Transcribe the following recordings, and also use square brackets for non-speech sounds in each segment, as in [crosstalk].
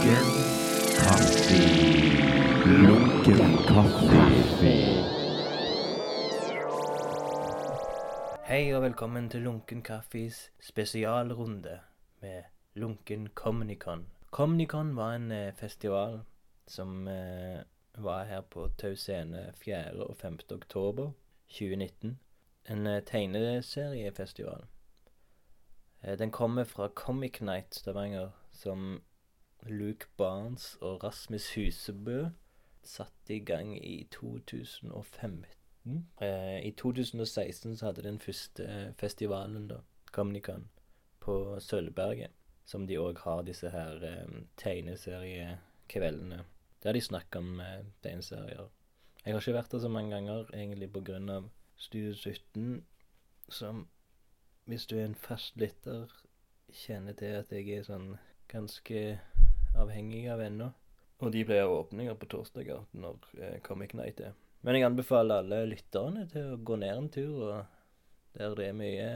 Lunken kaffe. Lunken kaffe. Hei og velkommen til Lunken Kaffis spesialrunde med Lunken Comnicon. Comnicon var en eh, festival som eh, var her på Tau Scene 4. og 5. oktober 2019. En eh, tegneseriefestival. Eh, den kommer fra Comic Night Stavanger, som Luke Barnes og Rasmus Husebø satte i gang i 2015. Eh, I 2016 så hadde den første eh, festivalen, da, Comnican, på Sølvberget. Som de òg har disse her eh, tegneseriekveldene. Der de snakker om eh, tegneserier. Jeg har ikke vært der så mange ganger, egentlig på grunn av Studio 17, som hvis du er en fast lytter, kjenner til at jeg er sånn ganske avhengig av ennå. Og de pleier åpninger på torsdager når eh, Comic Night er. Men jeg anbefaler alle lytterne til å gå ned en tur, og der det er mye,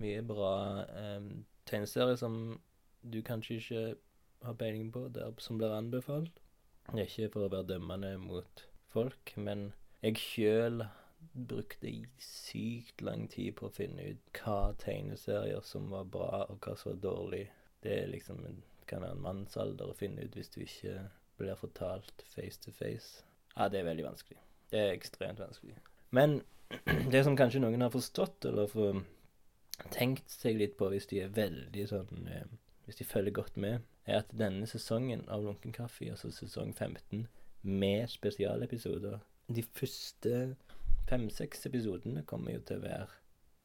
mye bra eh, tegneserier som du kanskje ikke har peiling på, der, som blir anbefalt. Det er ikke for å være dømmende mot folk, men jeg sjøl brukte sykt lang tid på å finne ut hva tegneserier som var bra, og hva som var dårlig. Det er liksom en, kan være en mannsalder å finne ut hvis du ikke blir fortalt face to face. Ja, det er veldig vanskelig. Det er ekstremt vanskelig. Men [clears throat] det som kanskje noen har forstått, eller får tenkt seg litt på hvis de er veldig sånn eh, Hvis de følger godt med, er at denne sesongen av Lunken kaffe, altså sesong 15, med spesialepisoder De første fem-seks episodene kommer jo til å være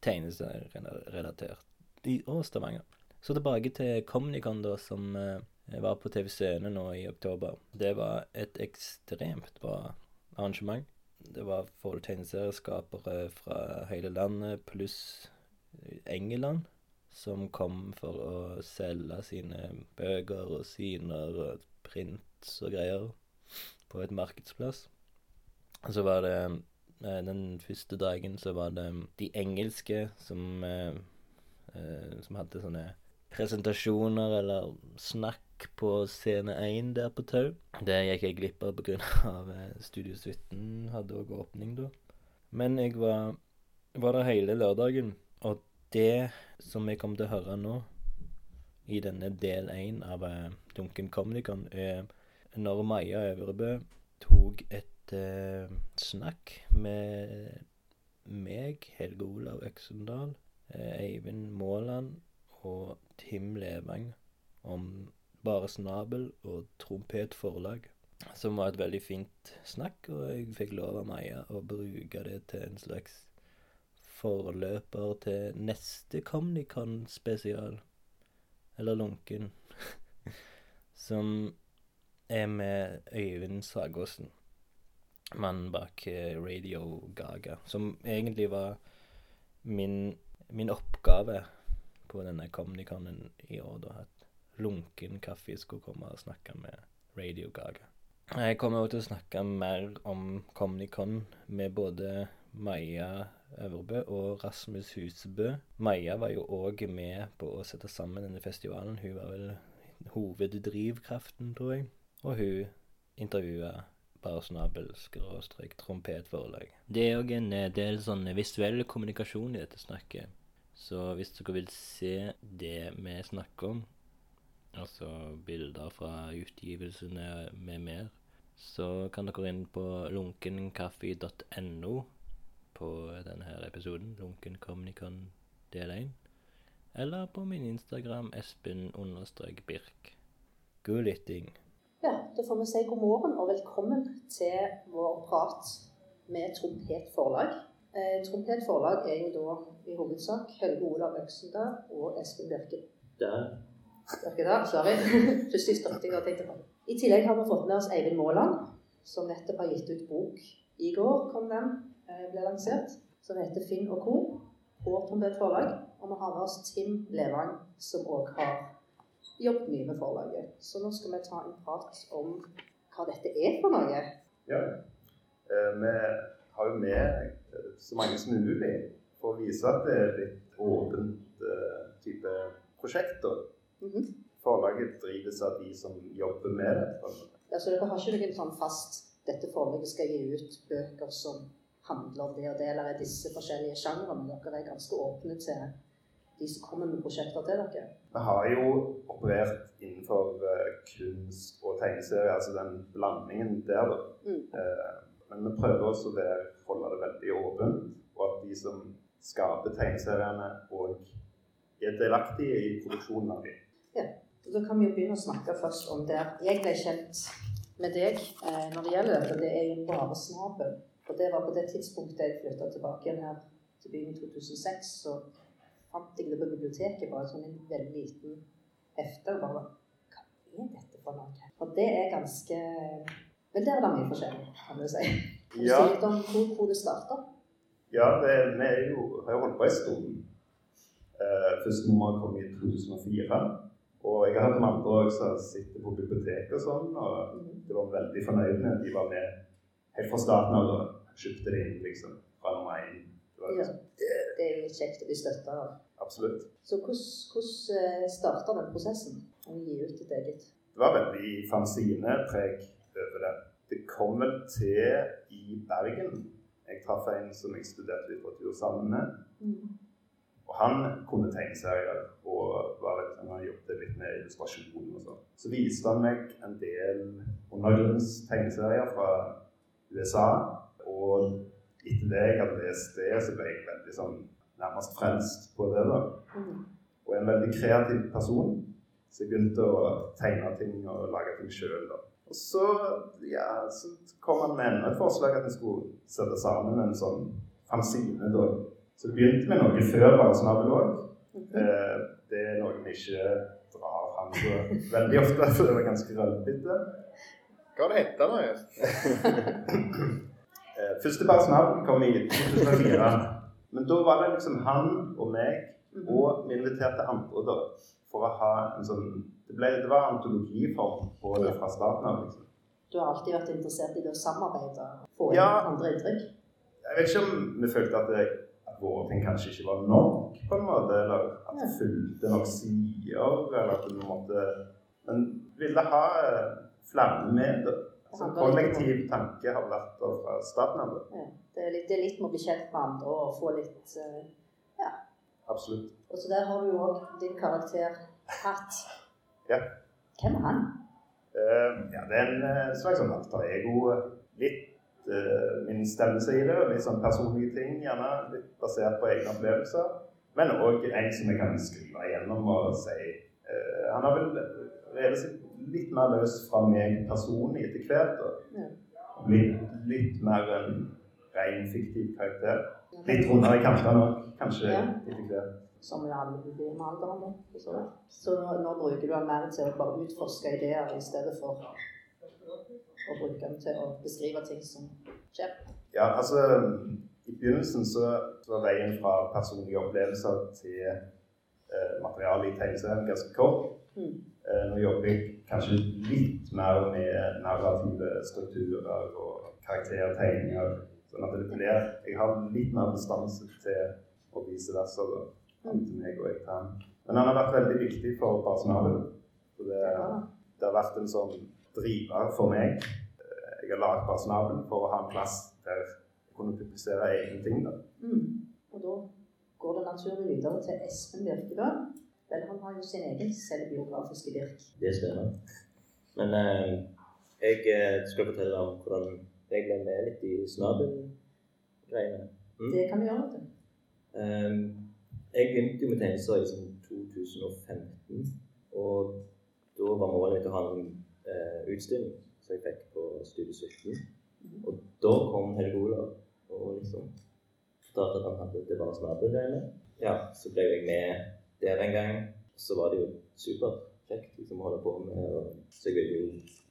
tegneserierelatert i Stavanger. Så tilbake til Comnicon, da, som eh, var på TV Scene nå i oktober. Det var et ekstremt bra arrangement. Det var folk tegneserieskapere fra hele landet pluss England som kom for å selge sine bøker og syner og prints og greier på et markedsplass. Så var det eh, Den første dagen så var det de engelske som eh, eh, Som hadde sånne presentasjoner eller snakk på scene 1 der på Tau. Det gikk jeg glipp av pga. [laughs] Eh, Studio 17 hadde òg åpning da. Men jeg var, var der hele lørdagen, og det som jeg kommer til å høre nå, i denne del 1 av Duncan Dunken Comnicon, er når Maja Øvrebø tok et eh, snakk med meg, Helge Olav Øksendal, eh, Eivind Maaland og Tim Levang om Bare snabel og Trompet forlag. Som var et veldig fint snakk, og jeg fikk lov av Maja å bruke det til en slags forløper til neste Comnicon-spesial. Eller Lunken. [laughs] som er med Øyvind Sagåsen. Mannen bak eh, Radio Gaga. Som egentlig var min, min oppgave på denne Comniconen i år, da. At Lunken Kaffe skulle komme og snakke med Radio Gaga. Jeg kommer også til å snakke mer om Comnicon med både Maja Øvrebø og Rasmus Husebø. Maja var jo òg med på å sette sammen denne festivalen. Hun var vel hoveddrivkraften, tror jeg. Og hun intervjua bare snabel skråstrek trompetforlag. Det er òg en eh, del sånn visuell kommunikasjon i dette snakket. Så hvis dere vil se det vi snakker om, altså bilder fra utgivelsene med mer, så kan dere inn på lunkenkaffe.no på denne episoden, Lunkencommunicon del 1, eller på min Instagram espen-birk. God lytting. Ja, da får vi si god morgen og velkommen til vår prat med Trompet forlag. Eh, Trompet forlag er jo da i hovedsak Helge Olav Øksendal og Espen Birke. Der. Birke der, sorry. [laughs] Plutselig stoppet jeg og tenkte på. I tillegg har vi fått med oss Eivind Maaland, som nettopp har gitt ut bok. I går kom den, eh, ble lansert, som heter Finn og co. på Trompet forlag. Og vi har med oss Tim Levang, som òg har jobbet mye med forlaget. Så nå skal vi ta en prat om hva dette er for noe. Ja. Eh, vi har jo med så mange som mulig for å vise at det er et litt åpent uh, type prosjekt. Mm -hmm. forlaget drives av de som jobber med det. Ja, så dere har ikke noen sånn fast Dette forlaget skal gi ut bøker som handler om det og det, eller er disse forskjellige sjangrene? Dere er ganske åpne til de som kommer med prosjekter til dere? Vi har jo operert innenfor eh, kunst og tegneserie, altså den blandingen der, da. Mm. Eh, men vi prøver også å være, holde det veldig åpent, og at de som skaper tegneseriene, og er delaktige i produksjonen av dem. Og Da kan vi jo begynne å snakke først om der jeg ble kjent med deg eh, når det gjelder dette. Det er jo bare snabel. Og det var på det tidspunktet jeg flytta tilbake igjen her til byen i 2006. Så fant jeg det på biblioteket, bare sånn en veldig liten hefte. Og bare Hva er dette for noe? Og det er ganske Vel, der er det mye forskjellig, kan du si. Ja. litt om hvor, hvor det starta? Ja, det, vi er jo, har jo holdt på en stund. Uh, første nummer kom i 2004. Og jeg har hatt om andre òg som sitter på biblioteket og sånn, og de var veldig fornøyd med de var med helt fra starten av og kjøpte det inn liksom, fra nummer én. Det Ja. liksom, Det er jo litt kjekt å bli støtta av. absolutt. Så hvordan starta den prosessen å gi ut et eget? Det var veldig fanzine-preg over det. Det kom vel til i Bergen. Jeg traff en som jeg studerte litteratur sammen med. Og han kunne tegneserier og var litt, han jobbet litt med illustrasjon og sånn. Så viste han meg en del undergrunnstegneserier fra USA. Og etter det jeg hadde lest det, så ble jeg veldig sånn nærmest frelst på det. da. Mm. Og en veldig kreativ person. Så jeg begynte å tegne ting og lage ting sjøl. Og så, ja, så kom han med enda et forslag at vi skulle sette sammen en sånn fanzine. da. Så det begynte med noe før bare snabel òg. Eh, det er noe vi ikke drar fram så veldig ofte, for det var ganske rølpete. Hva var det hette nå? [laughs] Eh, første snabel kom i 2004. Men da var det liksom han og meg, og vi inviterte andre da, for å ha en sånn Det, ble, det var antologiform på det fra starten av. liksom. Du har alltid vært interessert i det å samarbeide og få inn Ja. andre inntrykk? Jeg vet ikke om vi følte at, det, at våre ting kanskje ikke var nok, på en måte, eller at det fulgte nok sider, eller at vi måtte Men ville ha eh, flere med. det. Altså, kollektiv tanke har vært der fra starten av. Ja. Det, er litt, det er litt med å bli kjent med andre og få litt Ja. Absolutt. Og så der har du jo òg din karakter Hatt. Ja. Hvem er han? Uh, ja, det er en eh, slags sånn alter ego. Litt uh, min stemmelse i det, litt sånn personlige ting. Gjerne litt basert på egne opplevelser. Men òg en som jeg kan skrive igjennom og si uh, Han har vel revet seg litt mer løs fra meg personlig etter hvert. Og blitt litt mer en ren fiktiv karakter. Litt rundere i kantene òg, kanskje Ja. Som jo alle blir med alderen. så. Så nå, bruker du den mer til å bare utforske ideer i stedet for å bruke dem til å beskrive ting som skjer. Ja, altså I begynnelsen så, så var veien fra personlige opplevelser til eh, materiale i tegneserien ganske kort. Mm. Eh, nå jobber jeg kanskje litt mer med narrative strukturer og karaktertegninger. Sånn at det blir Jeg har litt mer distanse til å vise versa. til meg og jeg til han. Men han har vært veldig viktig for personalet. Så det, det har vært en sånn driver for meg. Jeg har laget personalen for å ha en plass der jeg kunne publisere egne ting. da. Mm. Og da går det naturlig videre til Espen Birkedal. Vel, han har jo sin egen selvbiografiske Birk. Det stemmer. Men eh, jeg eh, skal fortelle om hvordan jeg ble med litt i snabelgreiene. Mm. Det kan vi gjøre. vet. Eh, jeg begynte jo med tegnelser i sånn 2015. Og da var målet mitt å ha en uh, utstilling som jeg fikk på Studie 17. Og da kom Helge Olav og liksom fortalte at han hadde det bare snabelgreiene. Ja, så ble jeg med der en gang. Så var det jo superkjekt liksom, å holde på med. Og så jeg ville jo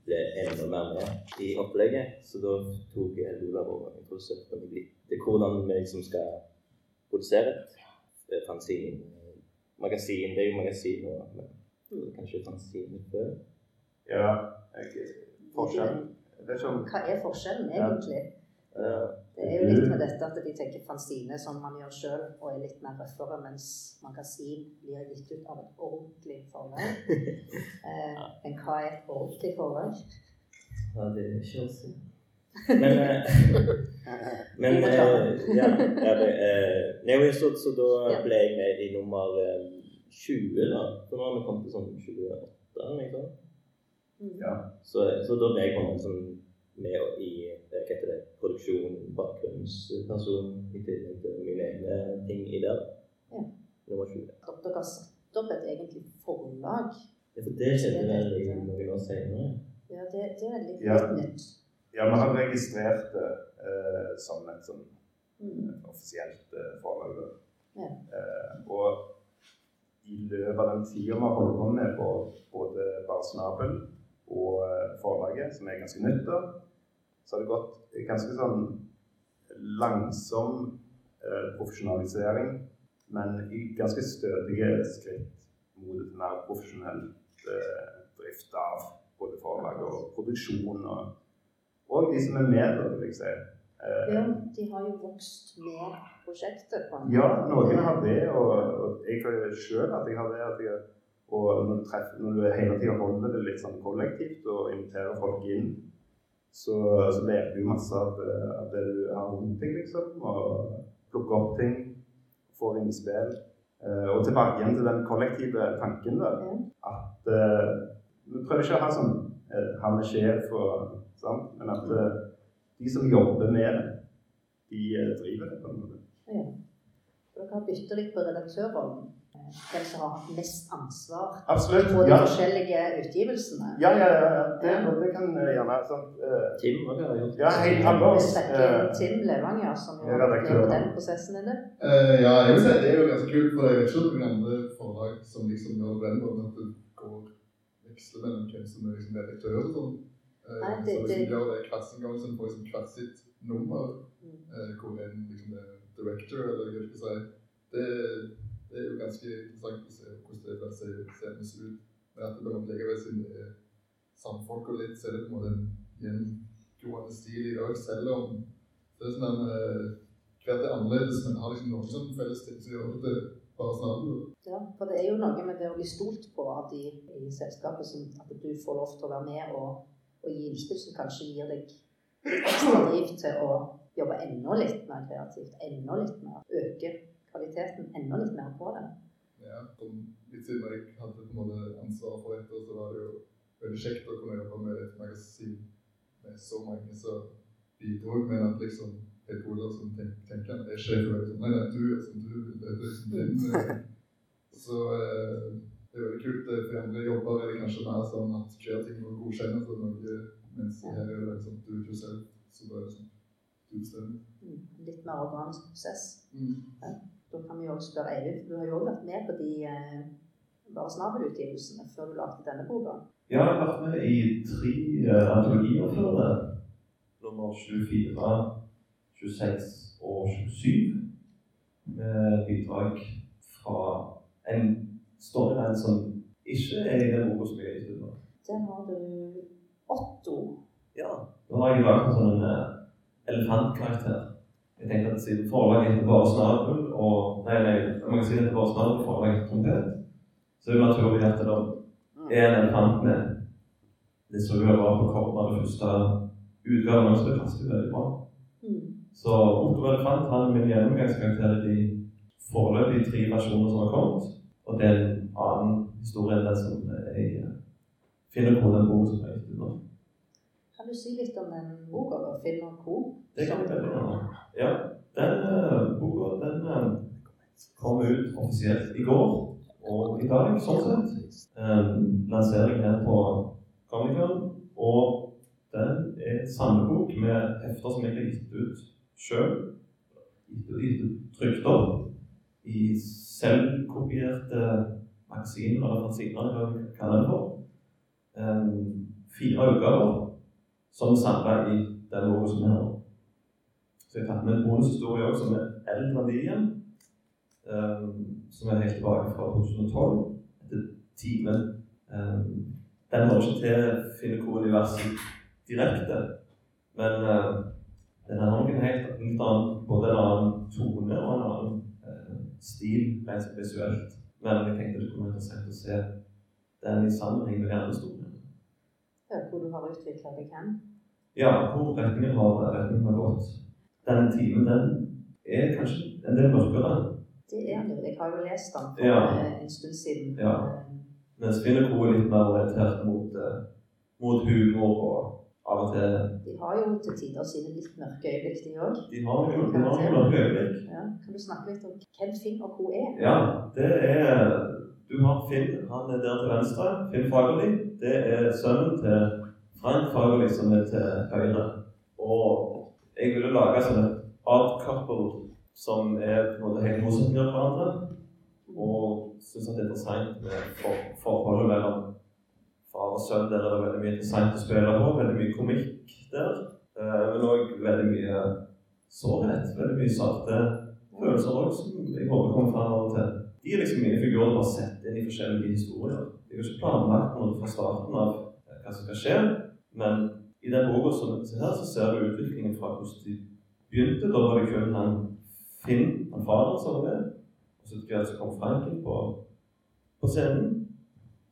bli enda mer med i opplegget. Så da tok jeg Lola Olav over introduserte meg litt til hvordan vi liksom skal produsere et fanzine. Magasin, det er jo magasin nå, men kanskje fanzine før. Ja, okay. forskjellen det er ikke Hva er forskjellen egentlig? Ja. Det er jo litt med dette at de tenker fanzine som man gjør sjøl, og er litt mer røffere, mens magasin blir gitt ut av et ordentlig forlag. [laughs] Eh, men hva er et ordentlig forlag? Ja, det er ikke oss. [laughs] Men, eh, [laughs] men eh, ja, ja, det, eh, så, så da ble jeg med i nummer eh, 20, da. Så nå har vi kommet til sånn 28, eller noe sånt. Mm. Ja. Så, så da ble jeg kommet sånn med i det, produksjon, bakgrunnsperson, i tillegg til mine egne ting i der. Ja. Nummer 20. At dere har satt opp et egentlig forlag. Ja, for det skjedde vel i noen år senere. Ja, det, det er litt, Ja. nytt. Ja, vi har registrert det eh, som et sånn Mm. offisielt eh, forlag. Ja. Eh, og i løpet av den tida vi har holdt på med på både Bar Snabel og eh, forlaget, som er ganske nytt, da, så har det gått ganske sånn langsom eh, profesjonalisering, men i ganske stødige skritt mot et mer profesjonelt eh, drift av både forlag og produksjon og, og de som er med, da, vil jeg si. Eh, Ja, de har jo vokst med prosjektet. på ja, noen har det, og, og jeg føler sjøl at jeg har det. At jeg, og når du, treffer, når du hele tida holder det litt sånn kollektivt og inviterer folk inn, så, så lærer du masse av, det- av det du har rundt deg, liksom. Og plukker opp ting, får innspill. Uh, og tilbake igjen til den kollektive tanken, da. At uh, Vi prøver ikke å ha sånn uh, han er sjef og sånn, men at uh, de som jobber med det, de eh, driver det på en måte. Ja. Dere har bytta litt på redaktørrollen. Eh, Hvem som har hatt mest ansvar Absolutt. på de Ja, forskjellige utgivelsene. ja, ja. ja, ja. Det, det kan eh, gjerne sant? eh, Tim også har gjort Ja, helt annerledes. eh, Tim Levanger, som er med redaktør. på den prosessen. Eller? Uh, ja, jeg vil si det er jo ganske kult, for jeg vet ikke om noen andre forlag som liksom gjør det den måten at det går veksler mellom hvem som er liksom redaktør og sånn. Uh, Nei, det- så liksom det- gjør det en gang så får liksom hvert sitt nummer, Mm. eh, hvor en liksom er director, eller hva jeg skal si. Det, det er jo ganske interessant å se hvordan det ser ut. Men at det på en siden det er samfolk og litt, så det på en gjengående stil i dag, selv om det er sånn en eh, hvert er annerledes, men har liksom noen sånn felles ting som gjør det bare snart? Ja, for det er jo noe med det å bli stolt på av de i selskapet, som at du får lov til å være med og, og gi innspill som kanskje gir deg ekstra driv til å jobbe enda litt mer kreativt, enda litt mer, øke kvaliteten enda litt mer på det. Ja, litt siden jeg hadde på en måte ansvaret for dette, så var det jo veldig kjekt å kunne jobbe med et magasin med så mange som bidro, men at liksom Olav som tenk, tenker han er sjef, og er sånn, nei, nei, du er som du, det er liksom din. [laughs] Så eh, det er veldig kult. eh, For andre jobber er det kanskje mer sånn at skjer ting må godkjennes av noe, mens her er det sånn du it selv. så du bestemmer. Mm, en litt mer organisk prosess. Mm. Da kan vi også spørre Eivind, for du har jo også vært med på de eh, bare snabelutgivelsene før du lagde denne boka. Ja, jeg har vært med i tre uh, antologier før det. Nummer 24, 26 og 27. Med bidrag fra en storyline som ikke er i den boka som jeg er i stunden. Der har du Otto. Ja. Da har jeg laget en sånn eh, elefantkarakter. Jeg tenkte at siden forlaget heter Bare snabel, og nei, nei, magasinet heter Bare snabel, og forlaget heter Trompet, så er det naturlig at det er en elefant med det som vi bra på kroppen av det første utgaven, så det passer jo veldig bra. Mm. Så Otto Elefant har er min gjennomgangskarakter i de foreløpige tre versjoner som har kommet. Og det er en annen historie enn den som jeg eh, Finner på den boka som er gitt ut nå. Kan du si litt om den boka, da? Finn og co.? Det kan vi veldig gjerne. Ja, den uh, boka den eh, kom ut offisielt i går og i dag, sånn sett. Um, lansering her på Comic-Con. Og den er en samlebok med hefter som jeg har gitt ut sjøl. Trykt opp i selvkopierte magasiner eller fanziner, hva vi kaller det for. Um, fire utgaver som er samla i den boka som er her Så jeg tatt med en bonushistorie også, som er eldre enn igjen. Um, som er helt tilbake fra 2012, etter Timen. Um, den hører ikke til Finnekoen-universet direkte, men uh, Den har nok en helt litt annen, både en annen tone og en annen uh, stil rent visuelt. Men jeg tenkte det kunne være interessant å se den i sammenheng med de andre hvor du har utvikla deg hen. Ja, hvor retningen har, retningen har gått. Den timen, den er kanskje en del mørkere. Det er det. Jeg har jo lest den for Ja. eh, en stund siden. Ja. Mens Finneco er litt mer orientert mot, eh, mot humor og av og til De har jo til tider sine litt mørke øyeblikk, de òg. De har jo de har mørke øyeblikk. Ja. Kan du snakke litt om hvem Finn og co. er? Ja, det er Du har Finn, han er der til venstre. Finn Fagerli. Det er sønnen til Frank Fagerli, som er til høyre. Og lage sånne odd couple som er på en måte helt motsetninger hverandre. Og syns det er interessant med for, forholdet mellom far og sønn. Der er det veldig mye interessant å spille på. Veldig mye komikk der. Eh, men òg veldig mye sårhet. Veldig mye salte følelser òg, som jeg håper kommer fram til. De er liksom mine figurer du har sett inn i forskjellige historier. Jeg har ikke planlagt noe fra starten av eh, hva som skal skje, men i den boka som er her, så ser du utviklingen fra hvordan de begynte. Da var det kun han Finn, han faren, som var med. Og så etter hvert så kom Franken på, på scenen.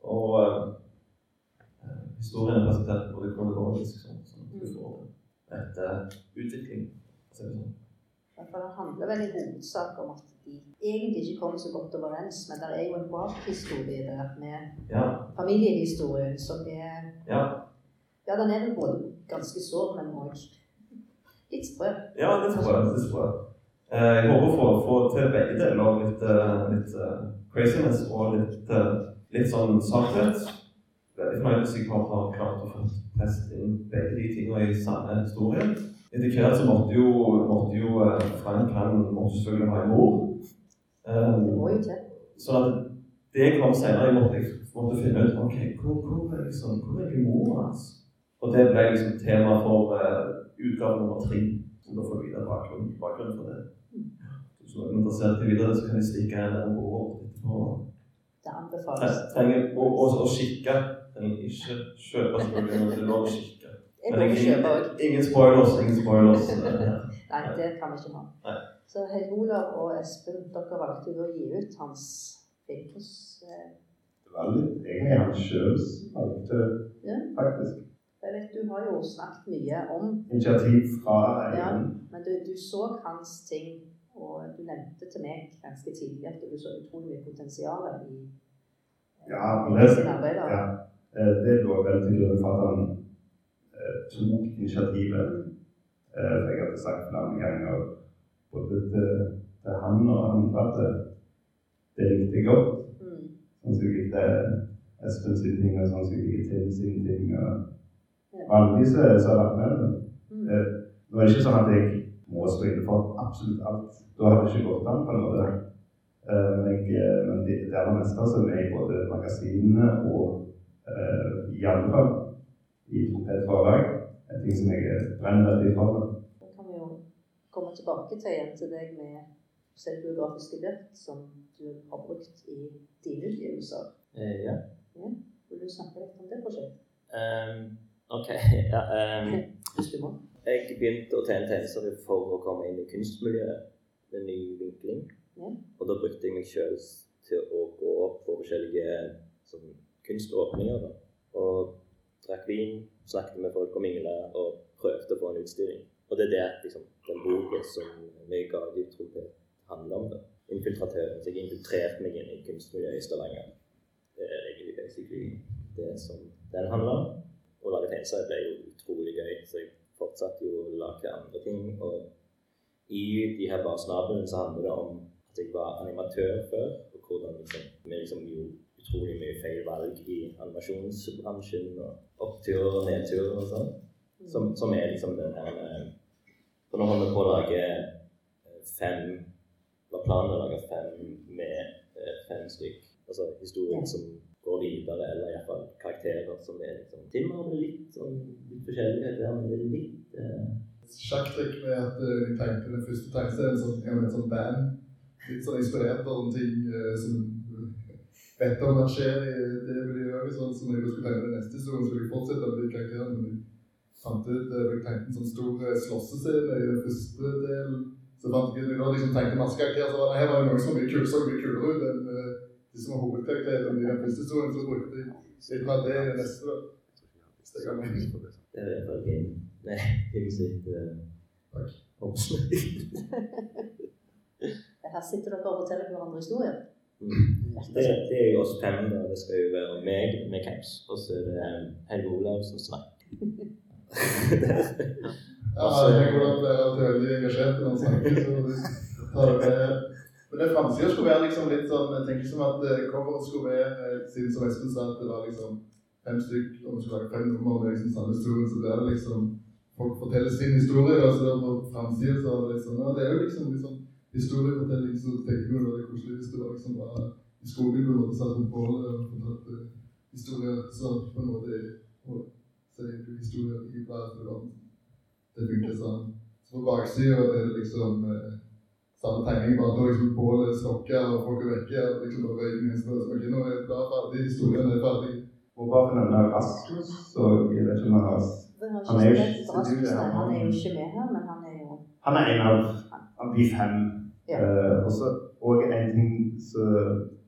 Og eh, historien er presentert både kronologisk, sånn, sånn at du får rett eh, utvikling. det sånn. For det handler vel i hovedsak om at de egentlig ikke kommer så godt overens, men det er jo en bakhistorie der med Ja, familiehistorien som er ja. Ja, den er vel både ganske sår, men òg litt sprø. Ja, litt sprø. Eh, Jeg håper å få, få til begge deler. Litt, eh, litt uh, craziness og litt, uh, litt sånn saklighet. Veldig fornøyd hvis jeg har, klart å få presset inn begge de tingene i samme historie. Etter hvert så måtte jo, måtte jo Frank han måtte selvfølgelig ha en mor. Um, Det må jo til. Så at det kom senere. Jeg måtte, måtte finne ut ok, hvor, hvor, liksom, hvor er moren hans. Og det ble liksom tema for uh, utgave nummer tre. Så da får videre bakgrunnen, bakgrunnen for det. Hvis noen er interessert i videre, så kan de stikke en og gå etterpå. Trenger å, å, å kikke. Trenger ikke kjøpe, selvfølgelig, men det er lov å kikke. Men ingen. Ingen spoilers. Ingen spoilers. [laughs] Nei, det kan vi ikke ha. Nei. Så Helge Olav og Espen, dere valgte å gi ut hans film. Eh, Det var litt egentlig han sjøl som valgte, Ja. faktisk. Jeg vet du har jo snakket mye om Initiativ fra Ja. Men du, du så hans ting, og du nevnte til meg ganske tidlig at du så utrolig mye potensial i Ja, i men det, sine arbeider. ja, eh, det lå vel til grunn for at han eh, tok initiativet. Eh, jeg hadde sagt flere ganger både til, til han og andre at det, det likte jeg godt. Mm. Sånn som jeg likte Espen sine ting, og sånn som jeg likte Tim sine ting. Og alle disse som har vært med. Eh, Nå er det ikke sånn at jeg må stå inne for absolutt alt. Da hadde det ikke gått an på en måte. Eh, Men, jeg, eh, men det, det aller meste som er i både magasinene og eh, i alle fall i Trompet forlag, er ting som jeg brenner veldig for. Da kan vi jo komme tilbake til igjen til deg med selvbiografiske dikt som du har brukt i dine utgivelser. Eh, ja. Vil du snakke litt om det prosjektet? Ehm, ok. [laughs] Ja, må. jeg begynte å tegne tegneserier for å komme inn i kunstmiljøet med ny vinkling. Og da brukte jeg meg sjøl til å gå opp på forskjellige sånn, kunståpninger. Da. Og drakk vin, snakket med folk og mingla og prøvde å få en utstilling. Og det er det liksom, den boken som vi ga ut Trompet handler om. da. Infiltratøren. Så jeg infiltrerte meg inn i kunstmiljøet i Stavanger. Det er egentlig basically det som den handler om. Å lage tegneserier ble jo utrolig gøy, så jeg fortsatte jo å lage andre ting. Og i de her barsnablene så handler det om at jeg var animatør før, og hvordan liksom, vi liksom gjorde utrolig mye feil valg i animasjonsbransjen, og oppturer og nedturer og sånn. Som, som er liksom den her eh, For nå holder vi på å lage eh, fem Var planen å lage fem med eh, fem stykk. Altså historien som går videre, eller iallfall karakterer som er liksom Timmer med litt sånn litt forskjellighet der, men det er litt eh, Sjakktrekk med at eh, jeg tegnte den første tegneserien som er en sånn band. Litt sånn inspirert av ting eh, som [laughs] vet om at skjer i det miljøet. Sånn som jeg skulle tegne den neste historien, skulle jeg fortsette med de karakterene. Men jeg ut eh, Jeg tenkte en sånn stor eh, slåssescene i den første delen. Så fant jeg da liksom tenkte masse karakterer, så var det her var det noe som ble mye kul, så mye kulere ut eh, de som er hovedkarakterene i den første historien. Så brukte de litt mer det i den neste. det. Det er i hvert fall din Nei, din sitt Takk. oppslag. Her sitter dere og forteller hverandre historier. Mm. Det, det er jo oss fem, da. Det skal jo være meg med caps, og så er det um, Helge Olav som snakker. Ja, jeg går at der er veldig engasjert når han snakker, så det tar det med. Men det framsida skulle være liksom litt sånn Jeg tenker som at eh, coveret skulle være eh, Siden som Espen sa at det var liksom fem stykk, og vi skulle lage fem nummer med liksom samme historie, så blir det liksom Folk forteller sin historie, og så på framsida så er det liksom Ja, det er jo liksom litt sånn historiefortelling, så tenker vi det var koselig hvis det var liksom bare i skogen og satt på bålet og fortalte historier så på en måte sier du historier i hver verden. Det funker sånn. Så på baksida er det liksom eh, samme tegning, bare da liksom bålet slokker og folk er vekke. og liksom bare sånn, ok, nå er det ferdig, historien er ferdig. Og bare for denne Rasmus, så jeg vet ikke om han har Han er jo ikke med her, men han er jo Han er en av, av de fem. Ja. Uh, og og en ting som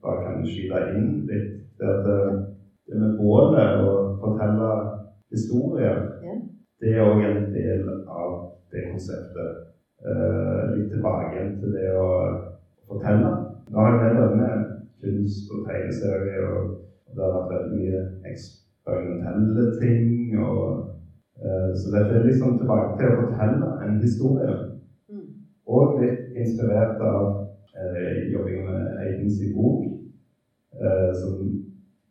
bare kan skyte inn litt, det er at eh, det med bålet og fortelle historier, Ja. det er òg en del av det konseptet. Eh, litt tilbake til det å fortelle. Nå har jeg drevet med kunst og tegneserie, og det har vært veldig mye eksperimentelle ting. og uh, Så dette er liksom tilbake til å fortelle en historie. mm. Og litt inspirert av uh, jobbing med Eidens i bok. Uh, som,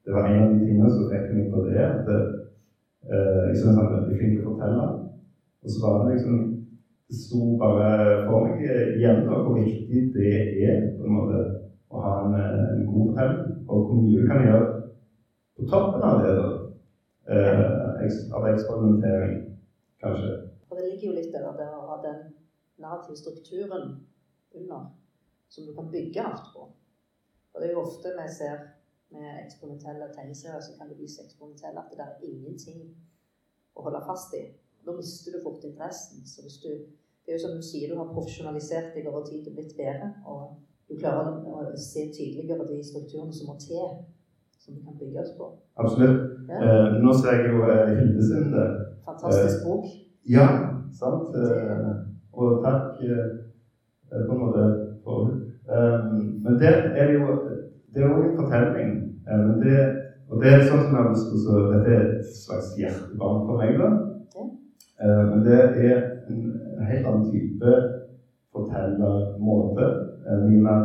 det var en av de tingene som fikk meg på det. at uh, Jeg syns han er veldig flink til å fortelle. Og så var det liksom Det sto bare for meg igjen da, hvor viktig det er på en måte å ha en, en god fortelling. Og hvor mye du kan gjøre på toppen av det. da. Eh, av eksperimentering, kanskje. Og det ligger jo litt der, det å ha den narrative strukturen under, som du kan bygge alt på. Og det er jo ofte vi ser med eksperimentelle tegneserier, så kan det vise eksperimentelle at det er ingenting å holde fast i. Da mister du fort interessen. Så hvis du, det er jo som du sier, du har profesjonalisert deg over tid og blitt bedre. Og du klarer å se tydeligere de strukturene som må til, som du kan bygges på. Absolutt. Ja. Eh, nå ser jeg jo eh, Hilde sin. Fantastisk bok. Ja, sant. Eh, og takk eh, på en måte for eh, Men det er jo Det er jo en fortelling. Eh, men det, og det er sånn som jeg har lyst til å Dette er et slags hjertebarn for meg, da. Eh, men det er en, helt annen type fortellermåte. Eh, mye mer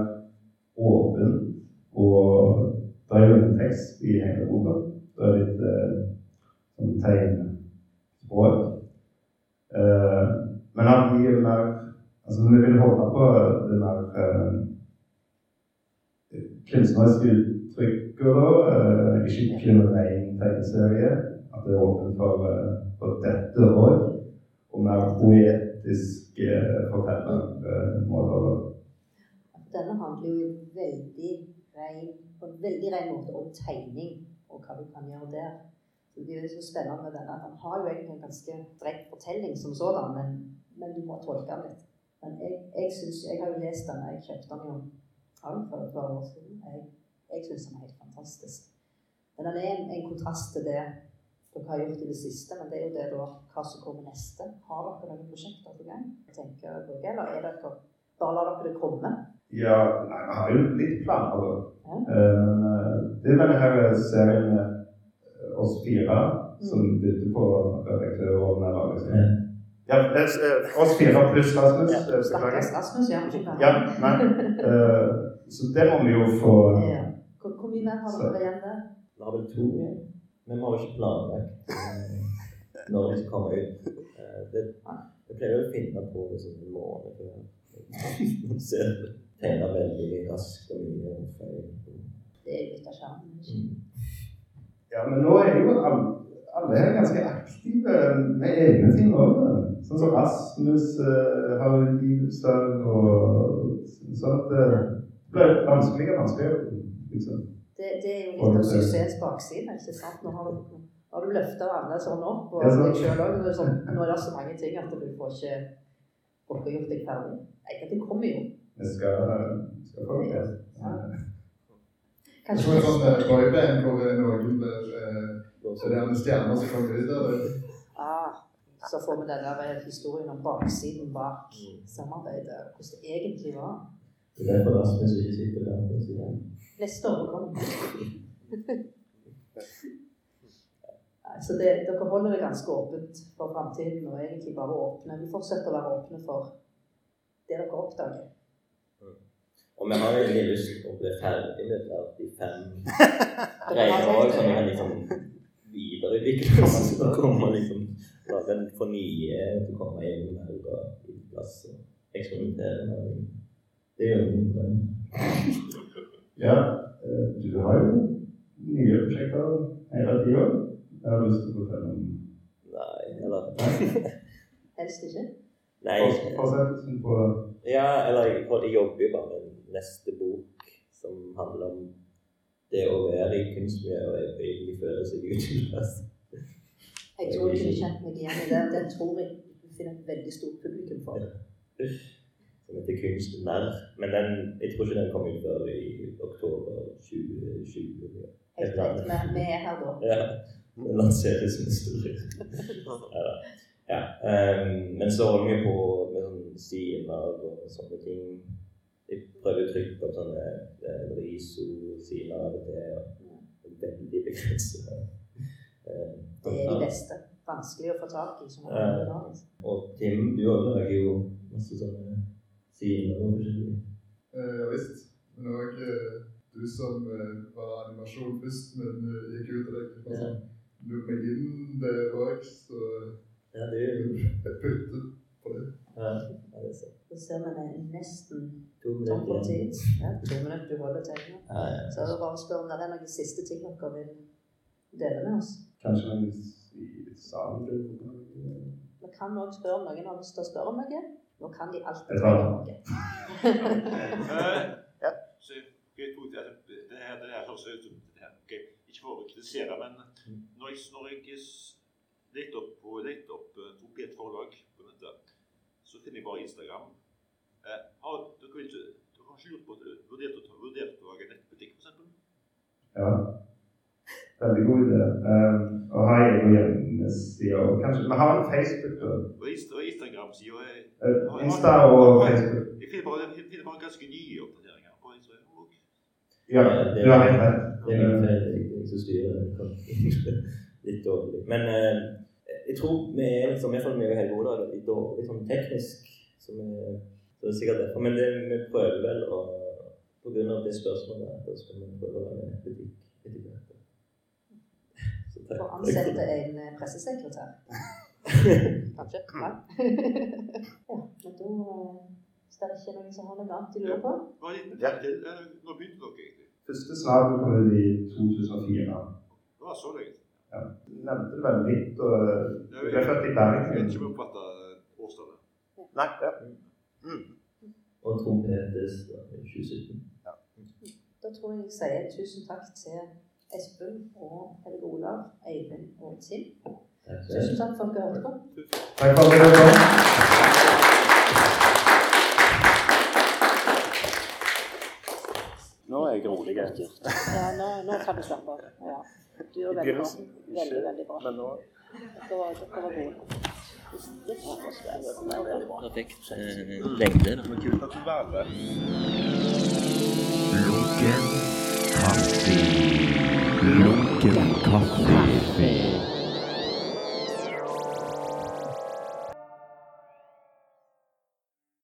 åpen. Og det er jo en tekst i hele boka. Det er litt eh, sånn tegnspråk. Men han er mer Altså, vi vil holde på det mer kunstneriske uttrykket, da. Ikke kun en tegneserie. At det er åpent for, for dette òg. Og mer poetiske fortellermåter. Denne handler jo veldig rein, på en veldig ren måte om tegning og hva du kan gjøre der. Så Det er så spennende med denne. Han har jo egentlig en ganske direkte fortelling som sådan, men, men du må tolke den litt. Men jeg, jeg, synes, jeg har jo lest den, jeg kjøpte den jo for et par år siden. Jeg, jeg syns den er helt fantastisk. Men den er en, en kontrast til det dere har gjort i det siste, men det er jo det da, hva som kommer neste. Har dere noen prosjekter på gang? tenker dere, Eller er dere bare lar dere det komme? Ja, nei, vi har jo litt planer, da. Ja. Eh, Men eh, det er denne her serien med eh, oss fire som bytter på redaktør og nedlager. Ja. Ja, eh, oss fire pluss Rasmus. Ja. eh. Stakkars Rasmus, ja. Ja, nei. Uh, Så det må vi jo få Ja. Hvor, hvor mye mer har dere igjen der? Vi har vel to igjen. Men vi har jo ikke planlagt eh, når vi skal komme ut. Eh, Det, jeg pleier å finne på det som en måned før. Man ser det tegner veldig raskt og mye feil. Det er litt av skjermen. Mm. Ja, men nå er jo alle, alle her ganske aktive med egne ting òg. Sånn som Rasmus uh, har utgivelser og sånt. at eh, det blir vanskeligere og vanskeligere. Liksom. Det, det er jo litt av suksessens bakside. ikke sant? Nå har du, Har du løfta alle sånn opp, og Ja, deg selv også, sånn, nå er det så mange ting at du får ikke får ikke gjort deg ferdig. Nei, det kommer jo. Det skal, skal få det. Ja. Kanskje tror en sånn boyband hvor det noen der eh, Så det er en stjerne som kommer ut av det. ah, Så får vi denne historien om baksiden bak samarbeidet, hvordan det egentlig var. Det er derfor Rasmus ikke sitter der. Neste år kommer Så det, dere holder det ganske åpent for framtiden, og egentlig bare åpne. Vi fortsetter å være åpne for det dere oppdager. Og vi har egentlig lyst til å bli ferdig med det, de fem [laughs] greiene òg, så vi kan liksom videreutvikle [laughs] oss og komme liksom lage en for nye til å komme inn med og plass og eksperimentere. Det er jo min drøm. Ja, eh, du har jo nye prosjekter hele tida. Jeg har lyst til å fortelle om Nei, eller [laughs] Helst ikke. Nei. fortsettelsen på Ja, eller jeg, jeg jobber jo bare med neste bok som handler om det å være i kunstmiljøet og egentlig føle seg utilpass. Jeg tror ikke kunne kjent meg igjen i det. Den tror jeg du finner et veldig stort publikum for. Som heter Kunst nær. Men den, jeg tror ikke den kom ut før i oktober 2020. Helt rett. Vi vi er her da. Ja, den lanseres med år. Ja, um, men så holder vi på med sider og sånne ting. Jeg prøver å trykke opp sånne eh, riso-sider av og til. Veldig begrenset. Eh, Det er de beste. Vanskelig å få tak i. Som er ja. Og Tim, du lager jo masse sånne sider noe forskjellig. Eh, Ja visst. Men det var ikke du som eh, var animasjon først, men eh, gikk ut av det. Bare Ja. sånn, inn det òg, så Ja, det jeg putter på det. ja, ja, det er sant. Så ser vi det nesten To minutter igjen. Ja, to minutter du holder tegnet. Ja, ja. Så er det bare å spørre om det er noen siste ting dere vil dele med oss. Kanskje noen i salen Vi kan òg spørre om noen har lyst til å spørre om noe. Nå kan de alltid Jeg tar noe. Ja. Så, ok, altså, det her, det her høres ut som det her. ok, Ikke for å kritisere, men når jeg, når jeg leter opp på leter opp eh, Trompet forlag på nettet, så finner jeg bare Instagram. Eh, har dere, ikke- dere har ikke gjort på, vurdert, å ta, vurdert å lage nettbutikk, f.eks.? Ja. Veldig god idé. Um, og har egen hjemmeside. Og kanskje Vi har en Facebook. da. Og og Instagram-sida er Eh, Insta og Facebook. Jeg finner bare, jeg finner bare ganske nye oppdateringer på Instagram. Ja, du har helt rett. Det er min feil, jeg som styrer. [laughs] Litt dårlig. Men eh, jeg tror vi er liksom, i hvert fall meg og Helge Oda, litt dårlig sånn teknisk. Så, vi, så det er sikkert derfor. Men det, vi prøver vel å På grunn av det spørsmålet så skal vi prøve å være med. For å ansette en eh, pressesekretær. [laughs] Kanskje? Nei. [laughs] ja, men da eh, Hvis det ikke noen som har noe annet de lurer på til. Eh, Når begynte dere egentlig? Første svar kom i 2004. Det var så lenge. Ja. Du nevnte det veldig litt. og Jeg Du ble født i vet ikke om Bergen. jeg oppfatta årstallet. Nei, ja. Og trompetes da, i 2017. Da tror jeg jeg sier tusen takk til Espen og Helge Olav, Eivind og du Tusen takk for at dere hørte på. Takk for at dere kom. Nå er jeg rolig. Ja, nå, nå kan du slappe av. Ja. Du gjør veldig bra. Veldig, veldig bra. Men nå Dere var, dere var gode. Perfekt eh, lengde. da. Lunken kaffe.